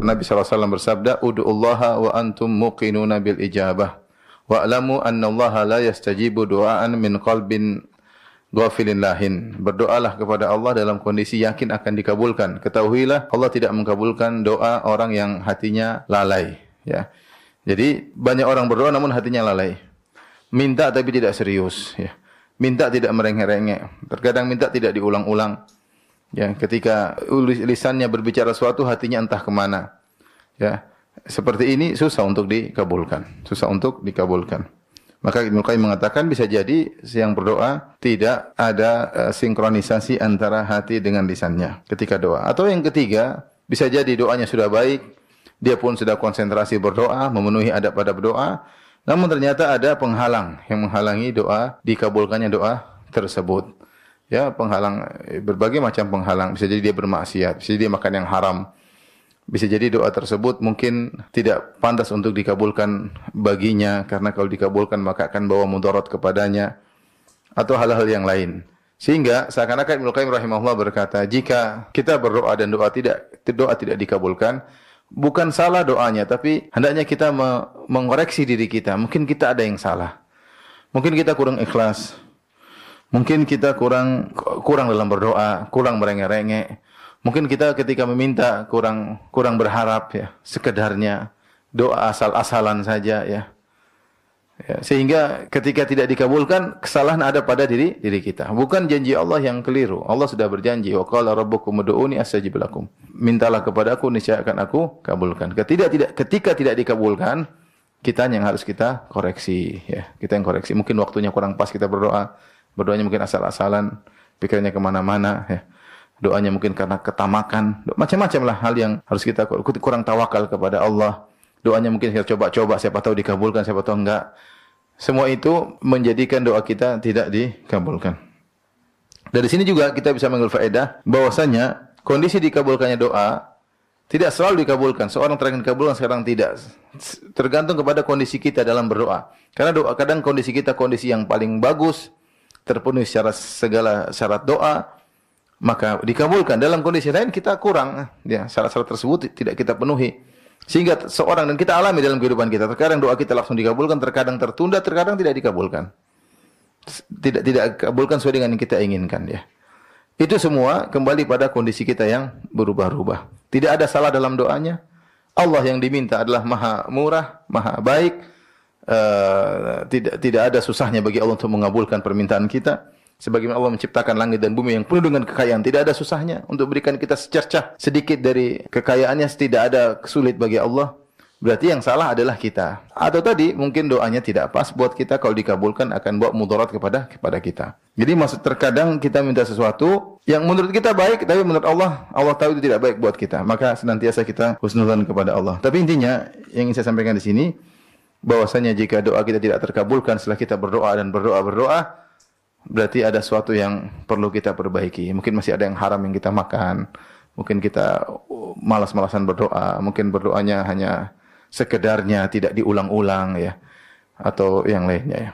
Nabi SAW bersabda, Udu'ullaha wa antum muqinuna bil ijabah. Wa'lamu anna Allah la yastajibu du'aan min qalbin ghafilin lahin. Berdoalah kepada Allah dalam kondisi yakin akan dikabulkan. Ketahuilah Allah tidak mengkabulkan doa orang yang hatinya lalai. Ya. Jadi banyak orang berdoa namun hatinya lalai. Minta tapi tidak serius. Ya. Minta tidak merengek-rengek. Terkadang minta tidak diulang-ulang. Ya, ketika lisannya berbicara sesuatu, hatinya entah ke mana. Ya, seperti ini susah untuk dikabulkan. Susah untuk dikabulkan. Maka Ibnu Qayyim mengatakan bisa jadi yang berdoa tidak ada uh, sinkronisasi antara hati dengan lisannya ketika doa. Atau yang ketiga, bisa jadi doanya sudah baik, dia pun sudah konsentrasi berdoa, memenuhi adab-adab berdoa, namun ternyata ada penghalang yang menghalangi doa dikabulkannya doa tersebut ya penghalang berbagai macam penghalang. Bisa jadi dia bermaksiat bisa jadi dia makan yang haram. Bisa jadi doa tersebut mungkin tidak pantas untuk dikabulkan baginya. Karena kalau dikabulkan maka akan bawa mudarat kepadanya atau hal-hal yang lain. Sehingga seakan-akan Ibnu Qayyim rahimahullah berkata jika kita berdoa dan doa tidak doa tidak dikabulkan bukan salah doanya tapi hendaknya kita mengoreksi diri kita. Mungkin kita ada yang salah. Mungkin kita kurang ikhlas Mungkin kita kurang kurang dalam berdoa, kurang merengek-rengek. Mungkin kita ketika meminta kurang kurang berharap ya, sekedarnya doa asal-asalan saja ya. ya. Sehingga ketika tidak dikabulkan, kesalahan ada pada diri diri kita. Bukan janji Allah yang keliru. Allah sudah berjanji, "Wa qala rabbukum ud'uni astajib lakum." Mintalah kepadaku niscaya akan aku kabulkan. Ketika tidak ketika tidak dikabulkan, kita yang harus kita koreksi ya. Kita yang koreksi. Mungkin waktunya kurang pas kita berdoa Berdoanya mungkin asal-asalan, pikirannya ke mana-mana, ya. Doanya mungkin karena ketamakan, macam-macam lah hal yang harus kita kurang tawakal kepada Allah. Doanya mungkin kita coba-coba, siapa tahu dikabulkan, siapa tahu enggak. Semua itu menjadikan doa kita tidak dikabulkan. Dari sini juga kita bisa mengambil faedah bahwasanya kondisi dikabulkannya doa tidak selalu dikabulkan. Seorang terakhir dikabulkan, sekarang tidak. Tergantung kepada kondisi kita dalam berdoa. Karena doa kadang kondisi kita kondisi yang paling bagus, terpenuhi secara segala syarat doa, maka dikabulkan. Dalam kondisi lain kita kurang, ya syarat-syarat tersebut tidak kita penuhi. Sehingga seorang dan kita alami dalam kehidupan kita. Terkadang doa kita langsung dikabulkan, terkadang tertunda, terkadang tidak dikabulkan. Tidak tidak dikabulkan sesuai dengan yang kita inginkan ya. Itu semua kembali pada kondisi kita yang berubah-ubah. Tidak ada salah dalam doanya. Allah yang diminta adalah maha murah, maha baik, uh, tidak tidak ada susahnya bagi Allah untuk mengabulkan permintaan kita. Sebagaimana Allah menciptakan langit dan bumi yang penuh dengan kekayaan, tidak ada susahnya untuk berikan kita secercah sedikit dari kekayaannya, tidak ada sulit bagi Allah. Berarti yang salah adalah kita. Atau tadi mungkin doanya tidak pas buat kita kalau dikabulkan akan bawa mudarat kepada kepada kita. Jadi maksud terkadang kita minta sesuatu yang menurut kita baik tapi menurut Allah Allah tahu itu tidak baik buat kita. Maka senantiasa kita husnudzan kepada Allah. Tapi intinya yang ingin saya sampaikan di sini bahwasanya jika doa kita tidak terkabulkan setelah kita berdoa dan berdoa berdoa berarti ada sesuatu yang perlu kita perbaiki. Mungkin masih ada yang haram yang kita makan. Mungkin kita malas-malasan berdoa, mungkin berdoanya hanya sekedarnya tidak diulang-ulang ya atau yang lainnya ya.